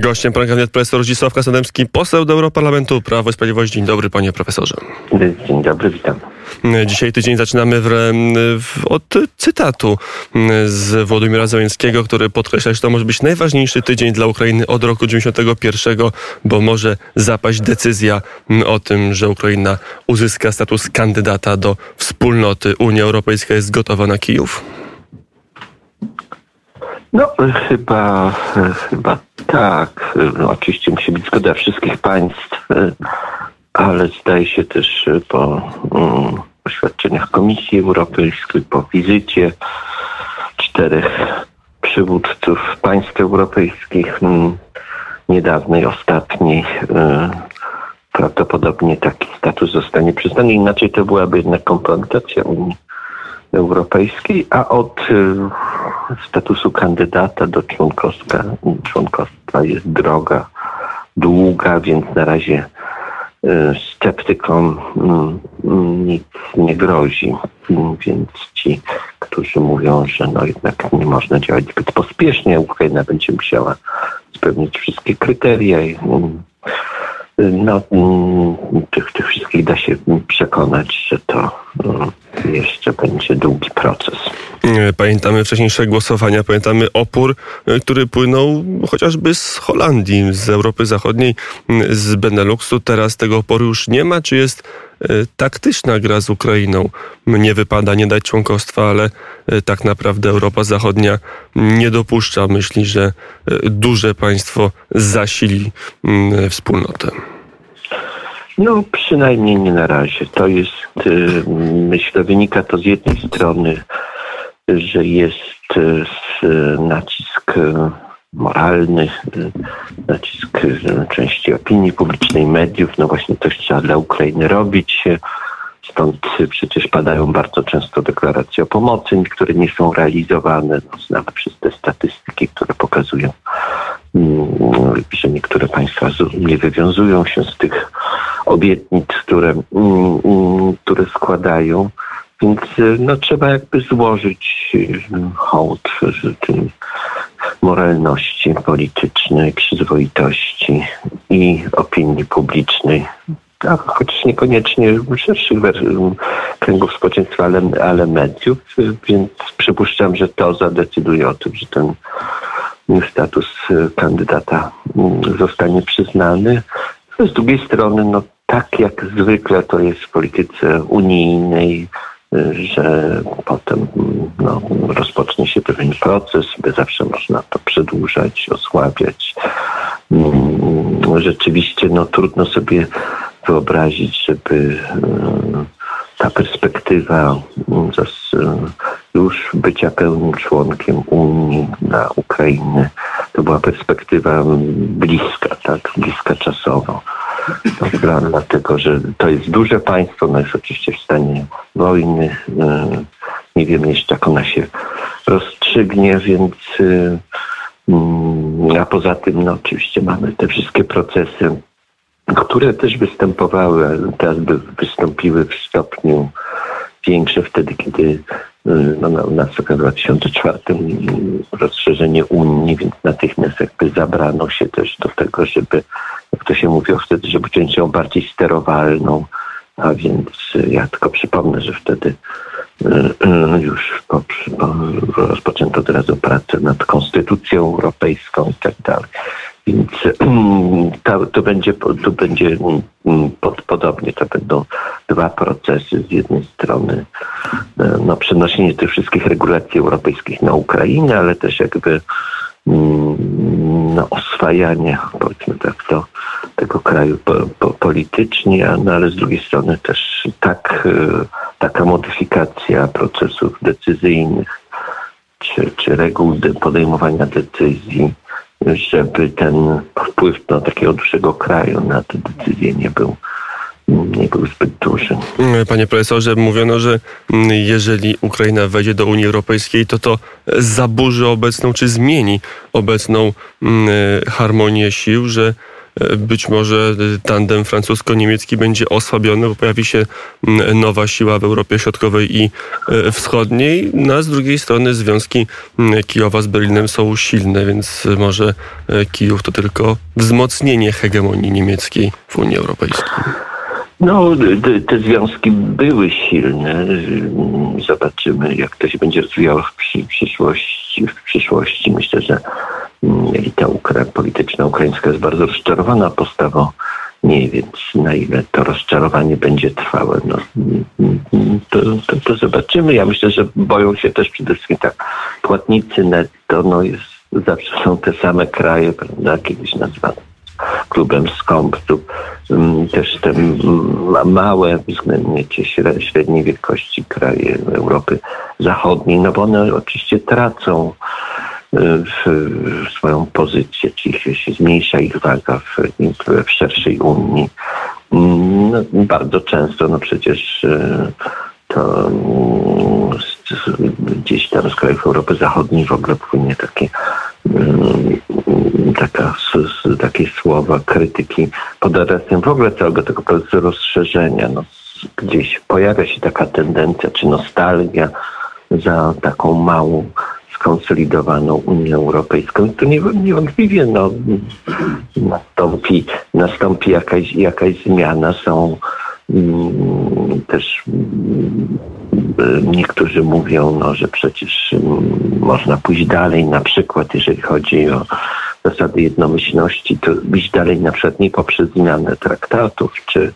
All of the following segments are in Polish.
Gościem poranka wnet profesor Zdzisław Kasodemski, poseł do Europarlamentu Prawo i Sprawiedliwość. Dzień dobry panie profesorze. Dzień dobry, witam. Dzisiaj tydzień zaczynamy w, w, od cytatu z Władimira Załęckiego, który podkreśla, że to może być najważniejszy tydzień dla Ukrainy od roku 91, bo może zapaść decyzja o tym, że Ukraina uzyska status kandydata do wspólnoty. Unia Europejska jest gotowa na Kijów. No, chyba, chyba tak. No, oczywiście musi być zgoda wszystkich państw, ale zdaje się też po um, oświadczeniach Komisji Europejskiej, po wizycie czterech przywódców państw europejskich, um, niedawnej, ostatniej, um, prawdopodobnie taki status zostanie przyznany. Inaczej to byłaby jednak kompromitacja Unii Europejskiej, a od statusu kandydata do członkostwa, członkostwa jest droga długa, więc na razie e, sceptykom mm, mm, nic nie grozi. Więc ci, którzy mówią, że no jednak nie można działać zbyt pospiesznie, Ukraina będzie musiała spełnić wszystkie kryteria mm, no, tych, tych wszystkich da się przekonać, że to jeszcze będzie długi proces. Pamiętamy wcześniejsze głosowania, pamiętamy opór, e, który płynął chociażby z Holandii, z Europy Zachodniej, z Beneluxu. Teraz tego oporu już nie ma. Czy jest e, taktyczna gra z Ukrainą? Nie wypada nie dać członkostwa, ale e, tak naprawdę Europa Zachodnia nie dopuszcza myśli, że duże państwo zasili wspólnotę. No, przynajmniej nie na razie. To jest, myślę, wynika to z jednej strony, że jest nacisk moralny, nacisk części opinii publicznej, mediów. No właśnie coś trzeba dla Ukrainy robić. Stąd przecież padają bardzo często deklaracje o pomocy, które nie są realizowane. No, znamy te statystyki, które pokazują, mm, że niektóre państwa nie wywiązują się z tych obietnic, które, mm, mm, które składają. Więc no, trzeba jakby złożyć hołd tym moralności politycznej, przyzwoitości i opinii publicznej tak, chociaż niekoniecznie szerszych kręgów społeczeństwa, ale, ale mediów, więc przypuszczam, że to zadecyduje o tym, że ten status kandydata zostanie przyznany. Z drugiej strony, no tak jak zwykle to jest w polityce unijnej, że potem no, rozpocznie się pewien proces, by zawsze można to przedłużać, osłabiać. Mm, rzeczywiście no, trudno sobie wyobrazić, żeby e, ta perspektywa e, już bycia pełnym członkiem Unii na Ukrainę to była perspektywa bliska, tak, bliska czasowo. Dobra, dlatego, że to jest duże państwo, no jest oczywiście w stanie wojny. E, nie wiem jeszcze, jak ona się rozstrzygnie, więc mm, a poza tym, no oczywiście mamy te wszystkie procesy które też występowały, teraz by wystąpiły w stopniu większe wtedy, kiedy y, no, na, na w 2004 rozszerzenie Unii, więc natychmiast jakby zabrano się też do tego, żeby, jak to się mówiło wtedy, żeby uczynić ją bardziej sterowalną, a więc ja tylko przypomnę, że wtedy y, y, już po, po, rozpoczęto od razu pracę nad Konstytucją Europejską i tak dalej. Więc to, to będzie, to będzie mm, pod, podobnie, to będą dwa procesy. Z jednej strony e, no, przenoszenie tych wszystkich regulacji europejskich na Ukrainę, ale też jakby no, oswajanie, powiedzmy tak, to, tego kraju po, po, politycznie, no, ale z drugiej strony też tak, e, taka modyfikacja procesów decyzyjnych czy, czy reguł podejmowania decyzji żeby ten wpływ do takiego dużego kraju na te decyzje nie był nie był zbyt duży. Panie profesorze, mówiono, że jeżeli Ukraina wejdzie do Unii Europejskiej, to to zaburzy obecną, czy zmieni obecną harmonię sił, że być może tandem francusko-niemiecki będzie osłabiony, bo pojawi się nowa siła w Europie Środkowej i Wschodniej, no a z drugiej strony związki Kijowa z Berlinem są silne, więc może Kijów to tylko wzmocnienie hegemonii niemieckiej w Unii Europejskiej. No, te, związki były silne. Zobaczymy, jak to się będzie rozwijało w przyszłości. W przyszłości. Myślę, że elita ukra polityczna ukraińska jest bardzo rozczarowana postawą nie, więc na ile to rozczarowanie będzie trwałe, no, to, to, to, zobaczymy. Ja myślę, że boją się też przede wszystkim tak płatnicy netto, no jest, zawsze są te same kraje, prawda, kiedyś nazwane klubem skąpców, mm, też te małe, względnie czy średniej wielkości kraje Europy Zachodniej, no bo one oczywiście tracą w swoją pozycję, czyli się zmniejsza ich waga w, w szerszej Unii. Mm, no, bardzo często, no przecież e, to mm, gdzieś tam z krajów Europy Zachodniej w ogóle płynie takie mm, taka, takie słowa krytyki pod adresem w ogóle całego tego procesu rozszerzenia. No, gdzieś pojawia się taka tendencja czy nostalgia za taką małą skonsolidowaną Unię Europejską. To niewątpliwie no, nastąpi, nastąpi jakaś, jakaś zmiana. Są mm, też mm, niektórzy mówią, no, że przecież mm, można pójść dalej, na przykład jeżeli chodzi o zasady jednomyślności, to iść dalej na nie poprzez zmianę traktatów czy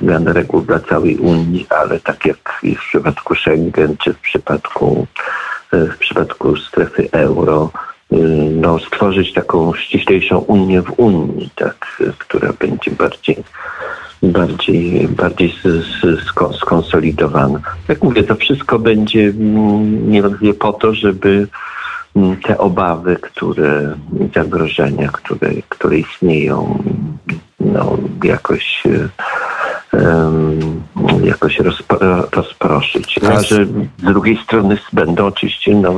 zmianę reguł dla całej Unii, ale tak jak w przypadku Schengen czy w przypadku w przypadku strefy euro y, no, stworzyć taką ściślejszą Unię w Unii, tak, która będzie bardziej bardziej, bardziej skonsolidowana. Jak mówię, to wszystko będzie mm, niewątpliwie po to, żeby mm, te obawy, które, zagrożenia, które, które istnieją, no, jakoś y, jakoś rozproszyć. A że z drugiej strony będą oczywiście, no,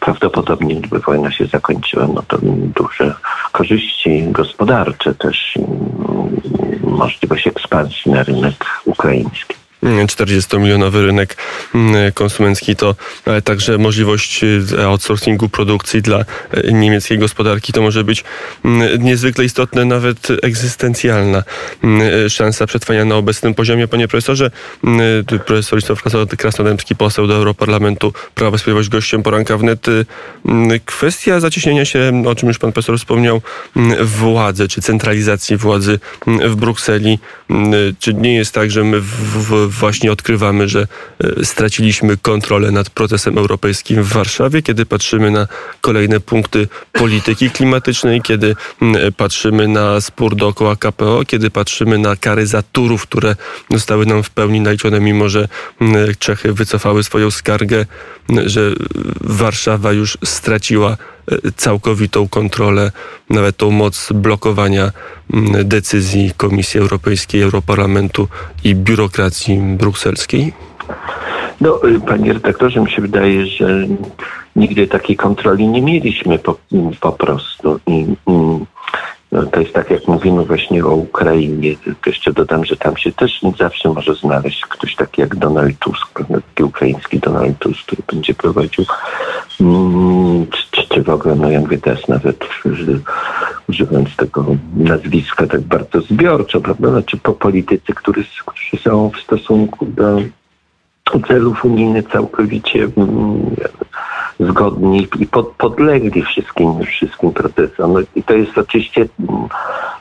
prawdopodobnie gdyby wojna się zakończyła, no to duże korzyści gospodarcze też, możliwość ekspansji na rynek ukraiński. 40-milionowy rynek mm, konsumencki to e, także możliwość e, outsourcingu produkcji dla e, niemieckiej gospodarki. To może być mm, niezwykle istotne, nawet egzystencjalna mm, szansa przetrwania na obecnym poziomie. Panie profesorze, profesor Lisław Krasnodębski, poseł do Europarlamentu, Prawa Sprawiedliwość, gościem poranka wnet. Kwestia zacieśnienia się, o czym już pan profesor wspomniał, władzy, czy centralizacji władzy w Brukseli. Czy nie jest tak, że my w, w właśnie odkrywamy, że e, straciliśmy kontrolę nad procesem europejskim w Warszawie, kiedy patrzymy na kolejne punkty polityki klimatycznej, kiedy patrzymy na spór dookoła KPO, kiedy patrzymy na kary za turów, które zostały nam w pełni naliczone, mimo że Czechy wycofały swoją skargę, że Warszawa już straciła e, całkowitą kontrolę, nawet tą moc blokowania Mm, decyzji Komisji Europejskiej, Europarlamentu i biurokracji brukselskiej? No, y, panie redaktorze, mi się wydaje, że nigdy takiej kontroli nie mieliśmy po, po prostu. I, no, to jest tak, jak mówimy właśnie o Ukrainie. Tylko jeszcze dodam, że tam się też zawsze może znaleźć ktoś taki jak Donald Tusk, taki ukraiński Donald Tusk, który będzie prowadził, mm, czy, czy w ogóle, no ja mówię teraz nawet używając tego nazwiska tak bardzo zbiorczo, prawda? Znaczy po politycy, którzy, którzy są w stosunku do celów unijnych całkowicie mm, zgodni i pod, podlegli wszystkim, wszystkim procesom. No I to jest oczywiście mm,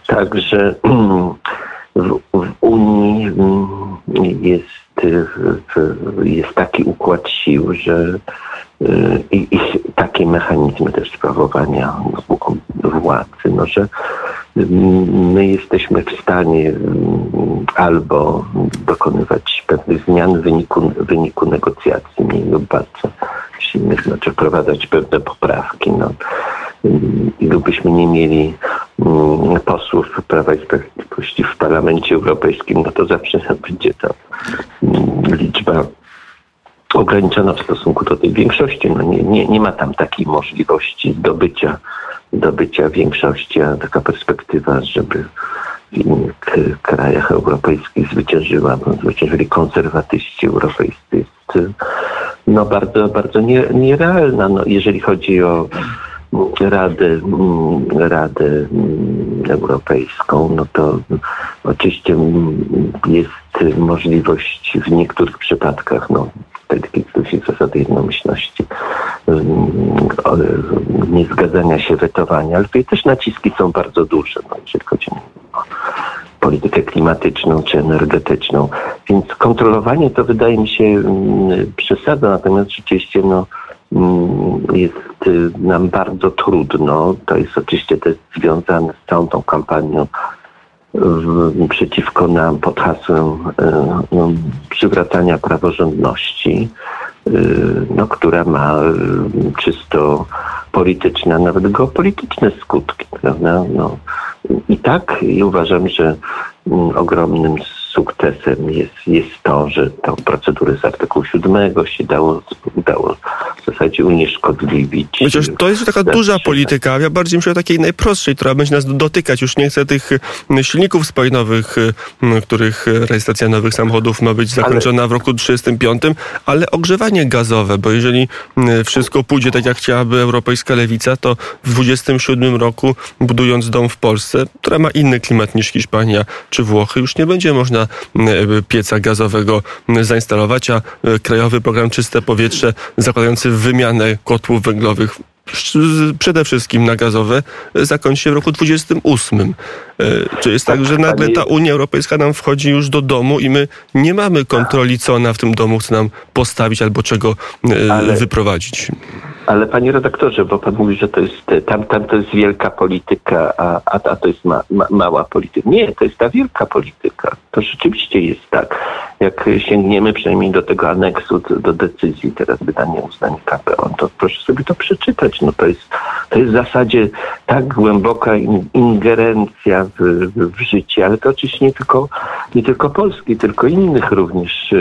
tak, że mm, w, w Unii jest, jest taki układ sił, że i, i takie mechanizmy też sprawowania władzy, no, że my jesteśmy w stanie mm, albo dokonywać pewnych zmian w wyniku, wyniku negocjacji mniej lub bardzo silnych, znaczy wprowadzać pewne poprawki. No. Gdybyśmy nie mieli mm, posłów Prawa i Sprawiedliwości w Parlamencie Europejskim, no to zawsze będzie to mm, liczba ograniczona w stosunku do tej większości. No nie, nie, nie ma tam takiej możliwości zdobycia do bycia większości, a taka perspektywa, żeby w innych krajach europejskich zwyciężyła, zwyciężyli konserwatyści europejscy no bardzo, bardzo nie, nierealna. No, jeżeli chodzi o Radę, Radę Europejską, no to oczywiście jest możliwość w niektórych przypadkach, no, wtedy kiedy zasady jednomyślności, niezgadzania się, wetowania, ale tutaj też naciski są bardzo duże, no, jeżeli chodzi o politykę klimatyczną czy energetyczną. Więc kontrolowanie to wydaje mi się przesada, natomiast rzeczywiście no, jest y, nam bardzo trudno. To jest oczywiście też związane z całą tą kampanią przeciwko nam pod hasłem y, no, przywracania praworządności, y, no, która ma czysto polityczne, a nawet geopolityczne skutki. Prawda? No, I tak i uważam, że mm, ogromnym sukcesem jest, jest to, że tą procedurę z artykułu 7 się dało, udało w zasadzie unieszkodliwić. Chociaż to jest taka duża polityka, ja bardziej myślę o takiej najprostszej, która będzie nas dotykać. Już nie chcę tych silników spalinowych, których rejestracja nowych samochodów ma być zakończona ale... w roku 35, ale ogrzewanie gazowe, bo jeżeli wszystko pójdzie tak, jak chciałaby europejska lewica, to w 27 roku, budując dom w Polsce, która ma inny klimat niż Hiszpania czy Włochy, już nie będzie można E, pieca gazowego zainstalować, a e, Krajowy Program Czyste Powietrze zakładający wymianę kotłów węglowych przede wszystkim na gazowe, zakończy się w roku 28. E, czy jest tak, że nagle ta Unia Europejska nam wchodzi już do domu i my nie mamy kontroli, co ona w tym domu chce nam postawić albo czego wyprowadzić? Ale panie redaktorze, bo pan mówi, że to jest tam, tam to jest wielka polityka, a, a, a to jest ma, ma, mała polityka. Nie, to jest ta wielka polityka. To rzeczywiście jest tak. Jak sięgniemy przynajmniej do tego aneksu, do, decyzji teraz wydania uznań KPO, to proszę sobie to przeczytać. No to jest, to jest w zasadzie tak głęboka ingerencja w, w, w życie, ale to oczywiście nie tylko, nie tylko Polski, tylko innych również,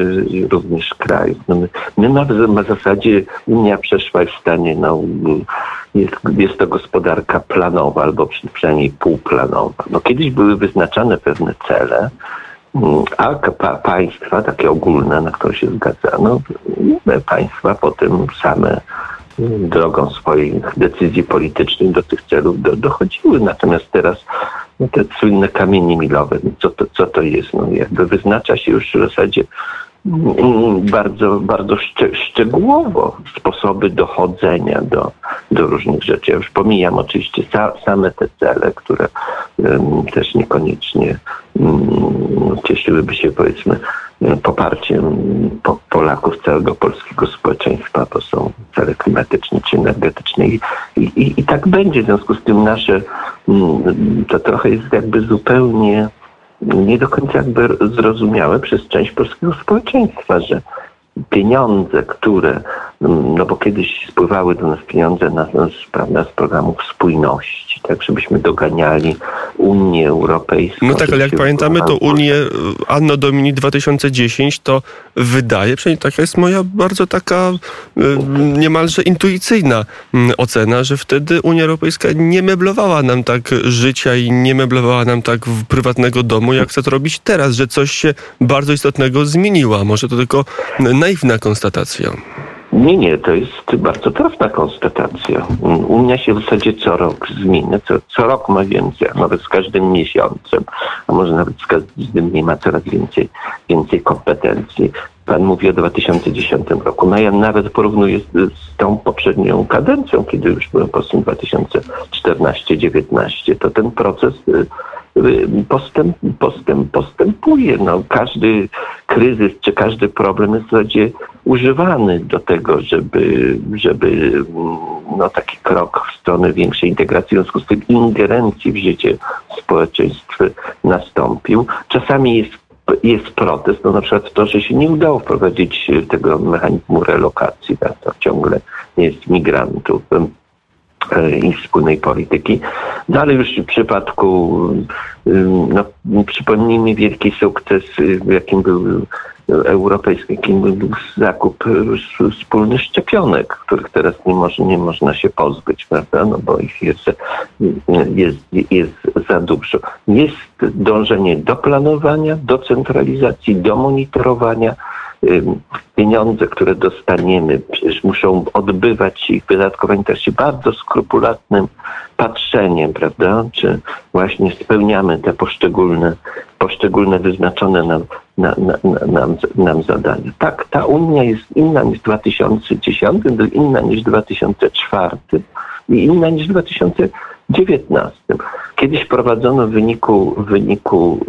również krajów. No my, my na, na zasadzie Unia przeszła w stanie no, jest, jest to gospodarka planowa albo przynajmniej półplanowa. No, kiedyś były wyznaczane pewne cele, a pa, państwa, takie ogólne, na które się zgadzano, państwa potem same mm, drogą swoich decyzji politycznych do tych celów do, dochodziły. Natomiast teraz no, te słynne kamienie milowe, co to, co to jest? No, jakby wyznacza się już w zasadzie bardzo, bardzo szcze, szczegółowo sposoby dochodzenia do, do różnych rzeczy. Ja już pomijam oczywiście sa, same te cele, które też niekoniecznie um, cieszyłyby się powiedzmy poparciem po, Polaków, całego polskiego społeczeństwa, to są cele klimatyczne czy energetyczne i, i, i tak będzie. W związku z tym nasze, um, to trochę jest jakby zupełnie nie do końca jakby zrozumiałe przez część polskiego społeczeństwa, że pieniądze, które, no bo kiedyś spływały do nas pieniądze na, prawda, z programów spójności, tak żebyśmy doganiali Unię Europejską. No tak, ale jak pamiętamy, to Unię Anno Domini 2010 to wydaje, przynajmniej taka jest moja bardzo taka y, niemalże intuicyjna mm, ocena, że wtedy Unia Europejska nie meblowała nam tak życia i nie meblowała nam tak prywatnego domu, jak chce to robić teraz, że coś się bardzo istotnego zmieniła. Może to tylko naiwna konstatacja. Nie, nie, to jest bardzo trafna konstatacja. Unia się w zasadzie co rok zmienia, co, co rok ma więcej, a nawet z każdym miesiącem, a może nawet z każdym dniem ma coraz więcej, więcej kompetencji. Pan mówi o 2010 roku. No ja nawet porównuję z, z tą poprzednią kadencją, kiedy już byłem posłem 2014-19. To ten proces y, postęp, postęp, postępuje. No, każdy kryzys czy każdy problem jest w zasadzie używany do tego, żeby, żeby no, taki krok w stronę większej integracji, w związku z tym ingerencji w życie społeczeństw nastąpił. Czasami jest jest protest, no na przykład to, że się nie udało wprowadzić tego mechanizmu relokacji, tak, to ciągle jest migrantów E, i wspólnej polityki. No ale już w przypadku, no, przypomnijmy wielki sukces, jakim był europejskiej, jakim był zakup wspólny szczepionek, których teraz nie, może, nie można się pozbyć, prawda? No bo ich jest, jest, jest za dużo. Jest dążenie do planowania, do centralizacji, do monitorowania, pieniądze, które dostaniemy, muszą odbywać się ich wydatkowanie też się bardzo skrupulatnym patrzeniem, prawda? Czy właśnie spełniamy te poszczególne, poszczególne wyznaczone nam, na, na, na, nam, nam zadania. Tak, ta Unia jest inna niż 2010, inna niż 2004 i inna niż 2000 Kiedyś prowadzono w wyniku, w wyniku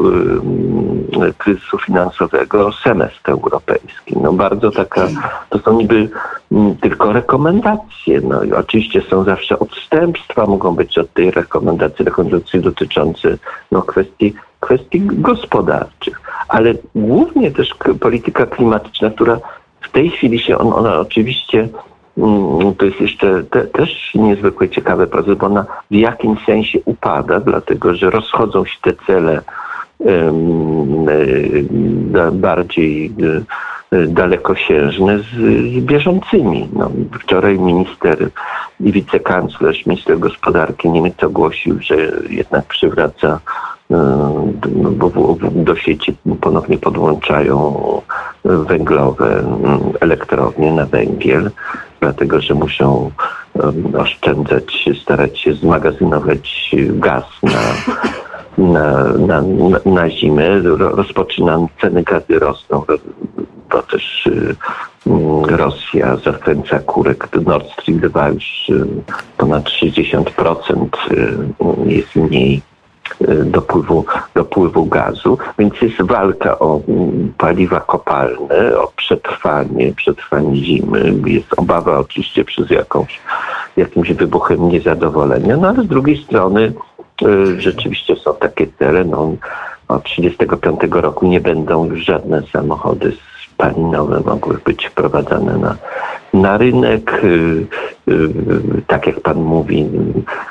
yy, kryzysu finansowego semestr europejski. No bardzo taka, to są niby tylko rekomendacje. No i oczywiście są zawsze odstępstwa, mogą być od tej rekomendacji, rekomendacji dotyczące no, kwestii, kwestii gospodarczych, ale głównie też polityka klimatyczna, która w tej chwili się on, ona oczywiście to jest jeszcze te, też niezwykle ciekawy proces, bo ona w jakimś sensie upada, dlatego że rozchodzą się te cele bardziej e, dalekosiężne z, z bieżącymi. No, wczoraj minister i wicekanclerz, minister gospodarki Niemiec ogłosił, że jednak przywraca no, bo do sieci ponownie podłączają węglowe mm, elektrownie na węgiel dlatego że muszą oszczędzać, starać się zmagazynować gaz na, na, na, na zimę. Rozpoczynam, ceny gazy rosną, bo też Rosja zachęca kurek Nord Stream 2 już ponad 60% y, jest mniej dopływu, dopływu gazu, więc jest walka o mm, paliwa kopalne, o przetrwanie, przetrwanie zimy. Jest obawa oczywiście przez jakąś, jakimś wybuchem niezadowolenia, no ale z drugiej strony y, rzeczywiście są takie cele, no od 35 roku nie będą już żadne samochody spalinowe mogły być wprowadzane na, na rynek. Y, y, tak jak pan mówi,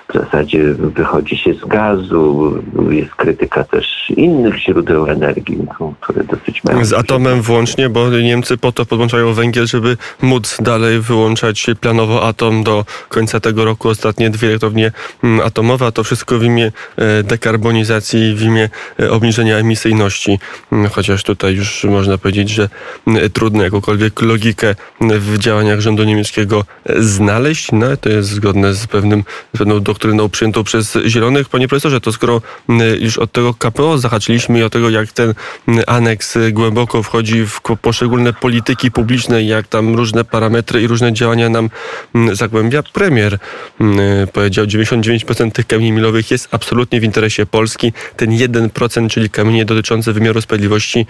w zasadzie wychodzi się z gazu, jest krytyka też innych źródeł energii, które dosyć mają... Z atomem włącznie, bo Niemcy po to podłączają węgiel, żeby móc dalej wyłączać planowo atom do końca tego roku. Ostatnie dwie elektrownie mm, atomowe, a to wszystko w imię e, dekarbonizacji, w imię e, obniżenia emisyjności. Mm, chociaż tutaj już można powiedzieć, że mm, trudno jakąkolwiek logikę w działaniach rządu niemieckiego znaleźć. No, to jest zgodne z, pewnym, z pewną doktryną przyjętą przez Zielonych. Panie profesorze, to skoro już od tego KPO zahaczyliśmy i od tego, jak ten aneks głęboko wchodzi w poszczególne polityki publiczne, jak tam różne parametry i różne działania nam zagłębia, premier powiedział, 99% tych kamieni milowych jest absolutnie w interesie Polski. Ten 1%, czyli kamienie dotyczące wymiaru sprawiedliwości,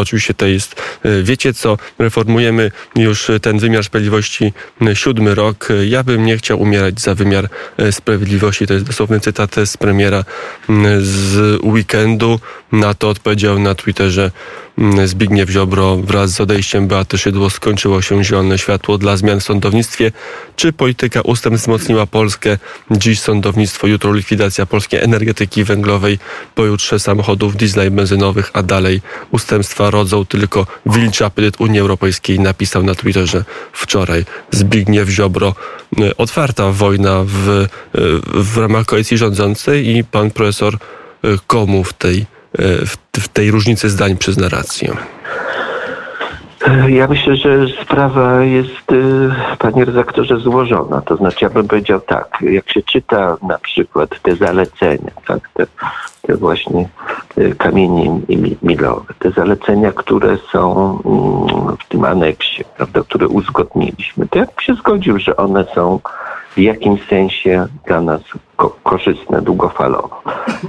oczywiście to jest, wiecie co, reformujemy już ten wymiar sprawiedliwości siódmy rok. Ja bym nie chciał umierać za wymiar sprawiedliwości. To jest dosłowny cytat z premiera z weekendu. Na to odpowiedział na Twitterze Zbigniew Ziobro wraz z odejściem Beaty Szydło skończyło się zielone światło dla zmian w sądownictwie. Czy polityka ustęp wzmocniła Polskę? Dziś sądownictwo, jutro likwidacja polskiej energetyki węglowej, pojutrze samochodów diesla i benzynowych, a dalej ustępstwa rodzą tylko wilczy apetyt Unii Europejskiej, napisał na Twitterze wczoraj Zbigniew Ziobro. Otwarta wojna w, w ramach koalicji rządzącej i pan profesor komu w tej w tej różnicy zdań przyzna rację? Ja myślę, że sprawa jest, y, panie redaktorze, złożona. To znaczy, ja bym powiedział tak, jak się czyta na przykład te zalecenia, tak, te, te właśnie y, kamienie milowe, te zalecenia, które są mm, w tym aneksie, prawda, które uzgodniliśmy, to ja bym się zgodził, że one są w jakimś sensie dla nas ko korzystne długofalowo.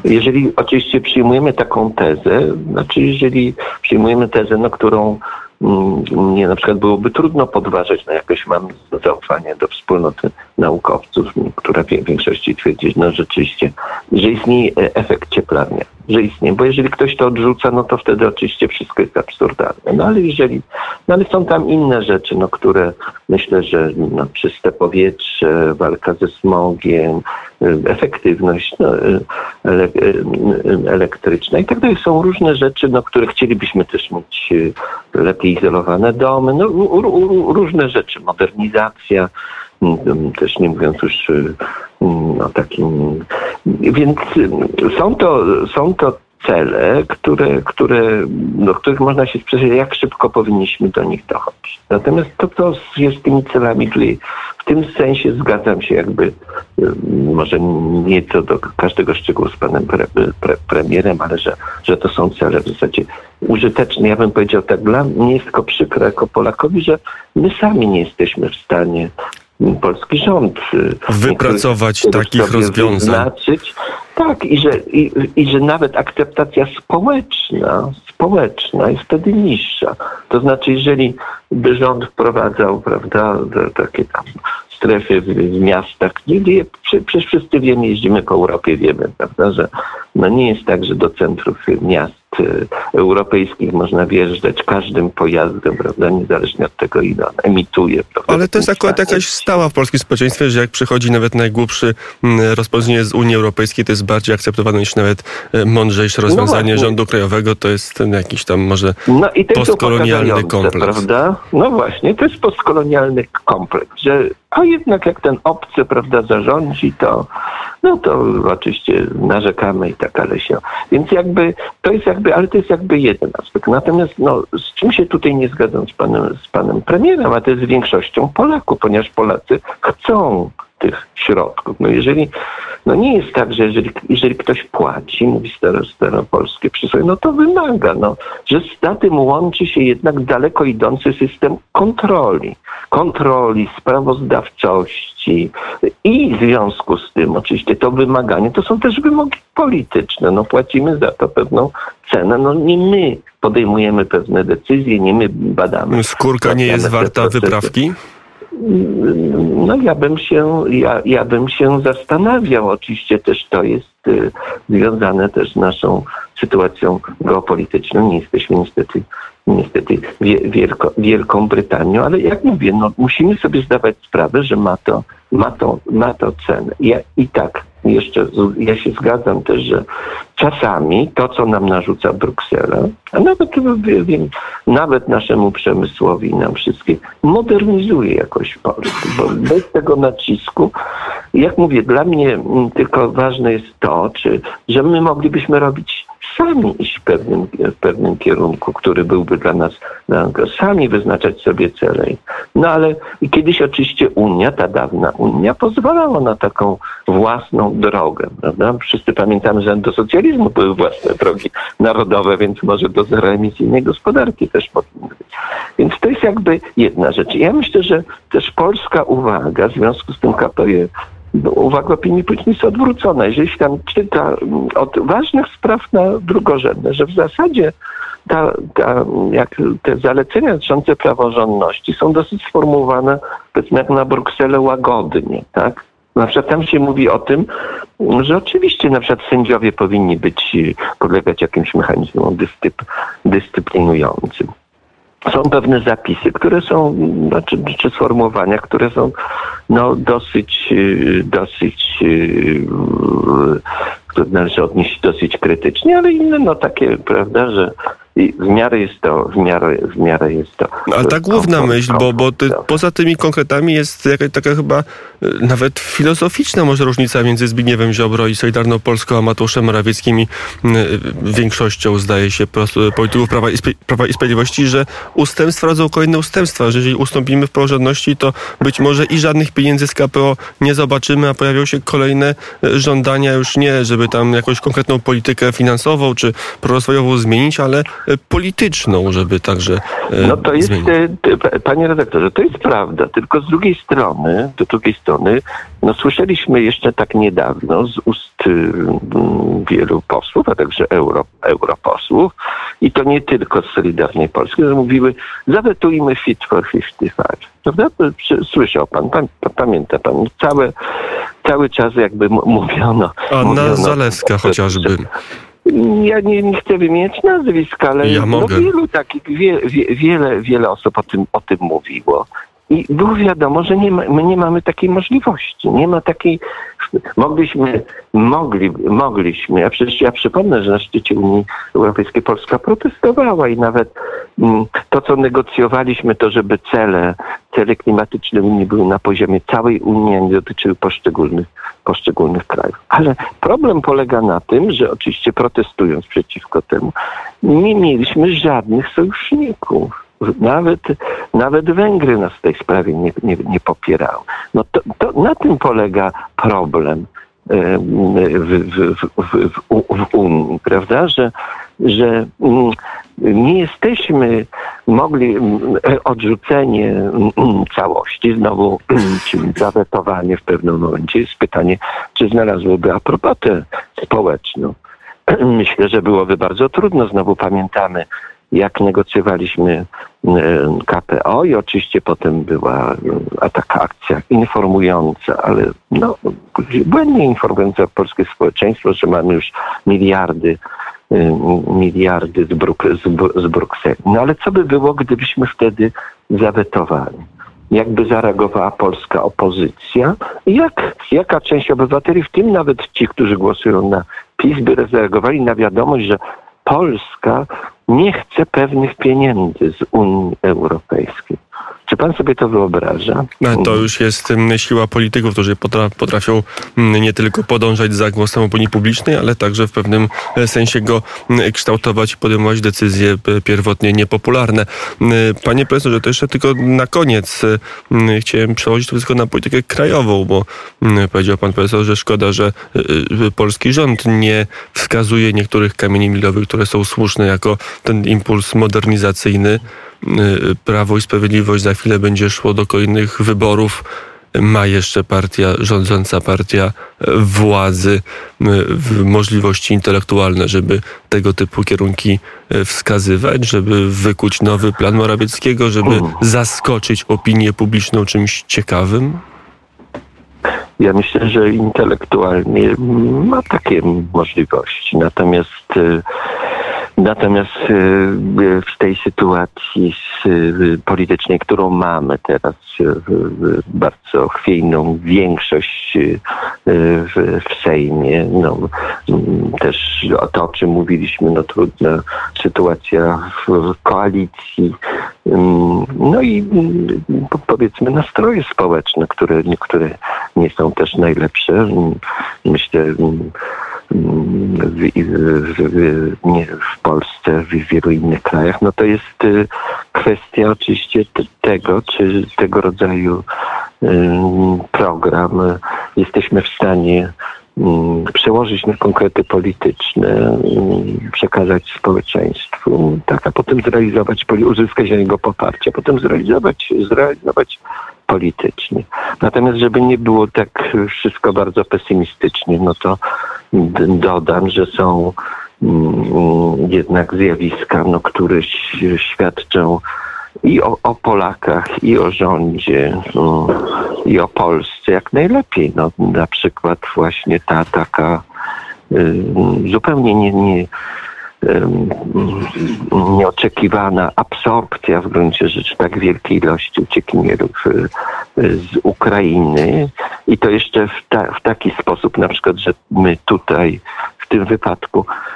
Jeżeli oczywiście przyjmujemy taką tezę, znaczy jeżeli przyjmujemy tezę, no, którą mnie na przykład byłoby trudno podważyć, no jakoś mam zaufanie do wspólnoty naukowców, która w większości twierdzi, no rzeczywiście, że istnieje efekt cieplarnia, że istnieje, bo jeżeli ktoś to odrzuca, no to wtedy oczywiście wszystko jest absurdalne. No ale jeżeli, no ale są tam inne rzeczy, no które myślę, że no, czyste powietrze, walka ze smogiem, efektywność no, ele, elektryczna i tak dalej. Są różne rzeczy, no, które chcielibyśmy też mieć lepiej izolowane domy, no, różne rzeczy, modernizacja, też nie mówiąc już o takim. Więc są to, są to cele, które, które, do których można się sprzeciwiać, jak szybko powinniśmy do nich dochodzić. Natomiast to, co jest tymi celami, czyli w tym sensie zgadzam się jakby, może nie co do każdego szczegółu z panem pre, pre, premierem, ale że, że to są cele w zasadzie użyteczne. Ja bym powiedział tak, dla mnie jest tylko przykro jako Polakowi, że my sami nie jesteśmy w stanie polski rząd wypracować takich rozwiązań. Wyznaczyć, tak, i że, i, i że nawet akceptacja społeczna, społeczna jest wtedy niższa. To znaczy, jeżeli by rząd wprowadzał, prawda, takie tam strefy w, w miastach, gdzie przecież wszyscy wiemy, jeździmy po Europie, wiemy, prawda, że no nie jest tak, że do centrów miast y, europejskich można wjeżdżać każdym pojazdem, prawda, niezależnie od tego, ile on emituje. Prawda, Ale to jest akurat jakaś stała w polskim społeczeństwie, że jak przychodzi nawet najgłupszy mm, rozporządzenie z Unii Europejskiej, to jest bardziej akceptowane niż nawet e, mądrzejsze no rozwiązanie no rządu krajowego, to jest ten jakiś tam może no i postkolonialny kompleks. Prawda? No właśnie, to jest postkolonialny kompleks, że a jednak jak ten obcy, prawda, zarządzi, to no to oczywiście narzekamy i tak, ale się. Więc jakby to jest jakby, ale to jest jakby jeden aspekt. Natomiast no, z czym się tutaj nie zgadzam z panem, z panem premierem, a to jest większością Polaków, ponieważ Polacy chcą tych środków. No jeżeli, no nie jest tak, że jeżeli, jeżeli ktoś płaci, mówi staro, staropolskie przysłowie, no to wymaga, no, że z tym łączy się jednak daleko idący system kontroli. Kontroli, sprawozdawczości i w związku z tym oczywiście to wymaganie, to są też wymogi polityczne. No płacimy za to pewną cenę. No nie my podejmujemy pewne decyzje, nie my badamy. Skórka nie jest warta wyprawki? No ja bym się, ja, ja bym się zastanawiał. Oczywiście też to jest y, związane też z naszą sytuacją geopolityczną. Nie jesteśmy niestety, niestety wielko, Wielką Brytanią, ale jak mówię, no, musimy sobie zdawać sprawę, że ma to, ma to, ma to cenę. Ja, I tak, jeszcze ja się zgadzam też, że czasami to, co nam narzuca Bruksela, a nawet wiem, nawet naszemu przemysłowi, nam wszystkim, modernizuje jakoś Polskę, bo bez tego nacisku, jak mówię, dla mnie tylko ważne jest to, czy, że my moglibyśmy robić sami iść w pewnym, w pewnym kierunku, który byłby dla nas, sami wyznaczać sobie cele. No ale kiedyś oczywiście Unia, ta dawna Unia, pozwalała na taką własną drogę. Prawda? Wszyscy pamiętamy, że do socjalizmu były własne drogi narodowe, więc może do zeroemisyjnej gospodarki też powinny być. Więc to jest jakby jedna rzecz. Ja myślę, że też polska uwaga, w związku z tym KPJ uwaga opinii publicznej jest odwrócona. Jeżeli się tam czyta mm, od ważnych spraw na drugorzędne, że w zasadzie ta, ta, jak te zalecenia dotyczące praworządności są dosyć sformułowane, powiedzmy jak na Brukselę, łagodnie, tak? Na przykład tam się mówi o tym, że oczywiście na przykład sędziowie powinni być, podlegać jakimś mechanizmom dyscyp, dyscyplinującym są pewne zapisy, które są, znaczy, czy sformułowania, które są no, dosyć, y, dosyć, y, które należy odnieść dosyć krytycznie, ale inne no takie, prawda, że i w miarę jest to, w miarę, w miarę jest to. No, ale ta główna myśl, bo, bo ty, poza tymi konkretami jest jakaś taka chyba y, nawet filozoficzna może różnica między Zbigniewem Ziobro i Solidarną Polską, a Mateuszem Morawieckim, y, większością zdaje się polityków Prawa i, Prawa i Sprawiedliwości, że ustępstwa rodzą kolejne ustępstwa, że jeżeli ustąpimy w praworządności, to być może i żadnych pieniędzy z KPO nie zobaczymy, a pojawią się kolejne y, żądania już nie, żeby tam jakąś konkretną politykę finansową czy prorozwojową zmienić, ale polityczną, żeby także e, No to jest, zmienić. E, panie redaktorze, to jest prawda, tylko z drugiej strony, do drugiej strony, no słyszeliśmy jeszcze tak niedawno z ust wielu posłów, a także euro, europosłów, i to nie tylko z Solidarnej Polski, że mówiły, zawetujmy Fit for 55. Prawda? Słyszał pan, pan, pamięta pan, całe, cały czas jakby mówiono... Anna mówiono, Zaleska chociażby. Ja nie, nie chcę wymieniać nazwisk, ale ja no wielu takich, wie, wie, wiele, wiele osób o tym, o tym mówiło. I było wiadomo, że nie ma, my nie mamy takiej możliwości. Nie ma takiej Mogliśmy, mogli, mogliśmy, a przecież ja przypomnę, że na szczycie Unii Europejskiej Polska protestowała i nawet mm, to, co negocjowaliśmy, to żeby cele, cele klimatyczne Unii były na poziomie całej Unii, a nie dotyczyły poszczególnych, poszczególnych krajów. Ale problem polega na tym, że oczywiście protestując przeciwko temu, nie mieliśmy żadnych sojuszników. Nawet, nawet Węgry nas w tej sprawie nie, nie, nie popierały. No to, to na tym polega problem w, w, w, w, Unii, prawda? Że, że mm, nie jesteśmy mogli odrzucenie całości, znowu zawetowanie w pewnym momencie. Jest pytanie, czy znalazłoby aprobatę społeczną. Myślę, że byłoby bardzo trudno. Znowu pamiętamy jak negocjowaliśmy e, KPO i oczywiście potem była e, taka akcja informująca, ale no, błędnie informująca polskie społeczeństwo, że mamy już miliardy e, miliardy z, Bruk z, z Brukseli. No ale co by było, gdybyśmy wtedy zawetowali? Jakby zareagowała polska opozycja? Jak, jaka część obywateli, w tym nawet ci, którzy głosują na PiS, by zareagowali na wiadomość, że Polska nie chce pewnych pieniędzy z Unii Europejskiej. Czy pan sobie to wyobraża? No, to już jest siła polityków, którzy potrafią nie tylko podążać za głosem opinii publicznej, ale także w pewnym e, sensie go kształtować i podejmować decyzje e, pierwotnie niepopularne. Panie profesorze, to jeszcze tylko na koniec chciałem przełożyć to wszystko na politykę krajową, bo powiedział pan profesor, że szkoda, że e, polski rząd nie wskazuje niektórych kamieni milowych, które są słuszne jako ten impuls modernizacyjny. Y, Prawo i Sprawiedliwość za chwilę będzie szło do kolejnych wyborów. Ma jeszcze partia, rządząca partia władzy y, możliwości intelektualne, żeby tego typu kierunki y, wskazywać, żeby wykuć nowy plan Morawieckiego, żeby mm. zaskoczyć opinię publiczną czymś ciekawym? Ja myślę, że intelektualnie ma takie możliwości. Natomiast Natomiast y, y, w tej sytuacji y, politycznej, którą mamy teraz, bardzo chwiejną większość w, Sejmie, no, mm, też to, o czym mówiliśmy, no trudna sytuacja w koalicji, mm, no i mm, powiedzmy nastroje społeczne, które, które nie są też najlepsze. Myślę, w, w, w Polsce, w wielu innych krajach, no to jest y, kwestia oczywiście tego, czy tego rodzaju y, program jesteśmy w stanie mm, przełożyć na konkrety polityczne, mm, przekazać społeczeństwu, tak, a potem zrealizować, uzyskać niego poparcie, potem zrealizować, zrealizować politycznie. Natomiast żeby nie było tak wszystko bardzo pesymistycznie, no to dodam, że są mm, jednak zjawiska, no, które świadczą i o, o Polakach, i o rządzie, no, i o Polsce jak najlepiej. No, na przykład właśnie ta taka y, zupełnie nie, nie nieoczekiwana absorpcja w gruncie rzeczy tak wielkiej ilości uciekinierów y, z Ukrainy. I to jeszcze w, ta, w taki sposób na przykład, że my tutaj w tym wypadku y,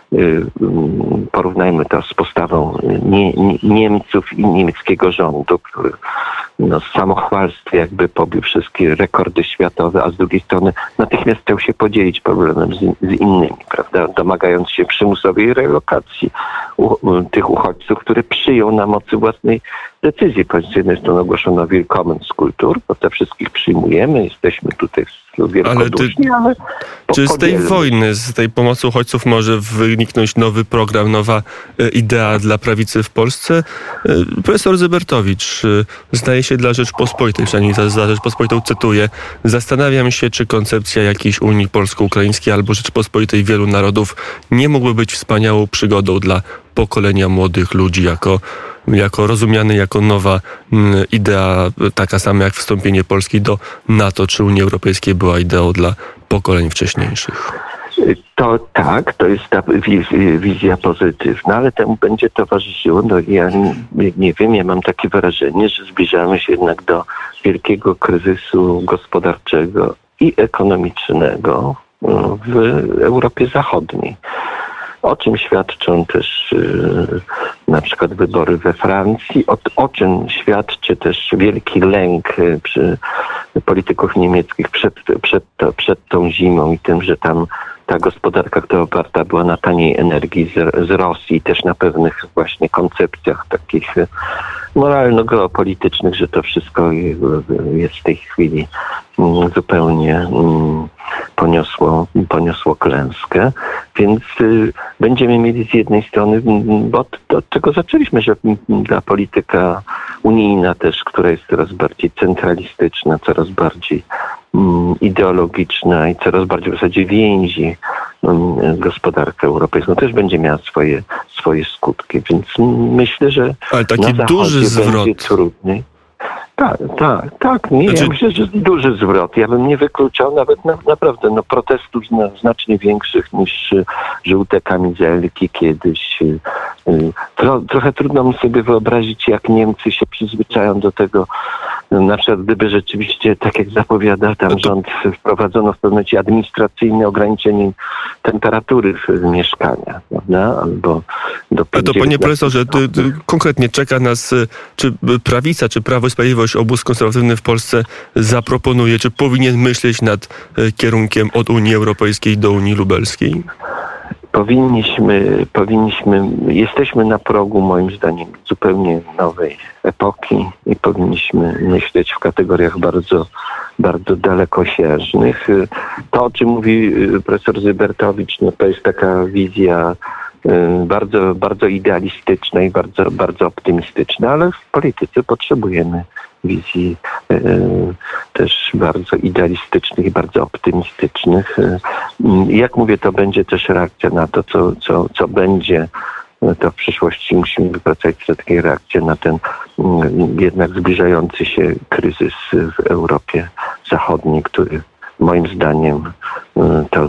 porównajmy to z postawą nie, nie, Niemców i niemieckiego rządu, który no, samochwalstwie jakby pobił wszystkie rekordy światowe, a z drugiej strony natychmiast chciał się podzielić problemem z, z innymi, prawda, domagając się przymusowej relokacji u, tych uchodźców, które przyjął na mocy własnej decyzji. Z jednej strony ogłoszono Willkommen z kultur, bo te wszystkich przyjmujemy, jesteśmy tutaj ale, ty, ale czy z tej wojny, z tej pomocy uchodźców może wyniknąć nowy program, nowa e, idea dla prawicy w Polsce? E, profesor Zybertowicz, e, zdaje się dla Rzeczpospolitej, przynajmniej za, za Rzeczpospolitą cytuję, zastanawiam się, czy koncepcja jakiejś Unii Polsko-Ukraińskiej albo Rzeczpospolitej wielu narodów nie mógłby być wspaniałą przygodą dla pokolenia młodych ludzi jako jako rozumiany jako nowa mm, idea, taka sama jak wstąpienie Polski do NATO czy Unii Europejskiej była ideą dla pokoleń wcześniejszych. To tak, to jest ta wizja pozytywna, ale temu będzie towarzyszyło, no ja nie, wiem, ja mam takie wrażenie, że zbliżamy się jednak do wielkiego kryzysu gospodarczego i ekonomicznego y, w Europie Zachodniej. O czym świadczą też y, na przykład wybory we Francji, o, o czym świadczy też wielki lęk y, polityków niemieckich przed, przed, to, przed tą zimą i tym, że tam ta gospodarka, która oparta była na taniej energii z, z Rosji, też na pewnych właśnie koncepcjach takich y, moralno-geopolitycznych, że to wszystko y, jest w tej chwili mm, zupełnie mm, poniosło, poniosło klęskę. Więc y, będziemy mieli z jednej strony, mm, bo od, czego zaczęliśmy, że ta polityka unijna też, która jest coraz bardziej centralistyczna, coraz bardziej ideologiczna i coraz bardziej w zasadzie więzi mm, gospodarkę europejską, też będzie miała swoje, swoje skutki. Więc mm, myślę, że Ale taki na duży będzie zwrot. trudniej. Tak, tak, tak. Nie, Znaczy- ja myślę, że duży zwrot. Ja bym nie wykluczał nawet na, naprawdę no, protestów zna, znacznie większych niż y, żółte kamizelki kiedyś. y, y. Tro, trochę trudno mi sobie wyobrazić, jak Niemcy się przyzwyczają do tego, no, na przykład gdyby rzeczywiście, tak jak zapowiada tam No to- rząd, wprowadzono w pewnym momencie administracyjne ograniczenie temperatury w, mieszkaniach, prawda? Albo do Ale to panie 19 profesorze, ty, ty, konkretnie czeka nas, czy prawica, czy Prawo i Sprawiedliwość, obóz konserwatywny w Polsce zaproponuje, czy powinien myśleć nad y, kierunkiem od Unii Europejskiej do Unii Lubelskiej? powinniśmy, powinniśmy, jesteśmy na progu moim zdaniem zupełnie nowej epoki i powinniśmy myśleć w kategoriach bardzo, bardzo dalekosiężnych. To, o czym mówi y, profesor Zybertowicz, no to jest taka wizja y, bardzo, bardzo idealistyczna i bardzo, bardzo optymistyczna, ale w polityce potrzebujemy wizji y, też bardzo idealistycznych i bardzo optymistycznych. Mm, Jak mówię, to będzie też reakcja na to, co, co, co będzie. No To w przyszłości musimy wypracować strategię reakcję na ten mm, jednak zbliżający się kryzys w Europie Zachodniej, który moim zdaniem to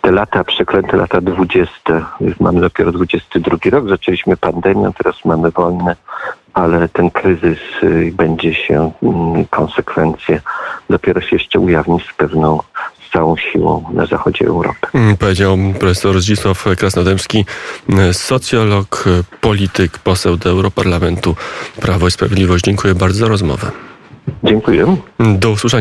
te lata, przeklęte lata 20, już mamy dopiero 22 rok, zaczęliśmy pandemię, teraz mamy wojnę, ale ten kryzys y, będzie się, mm, konsekwencje dopiero się jeszcze ujawni z pewną, z całą siłą na zachodzie Europy. Mm, Powiedział profesor Zdzisław Krasnodębski, y, socjolog, polityk, poseł do Europarlamentu Prawo i Sprawiedliwość. Dziękuję bardzo za rozmowę. Dziękuję. Do usłyszenia.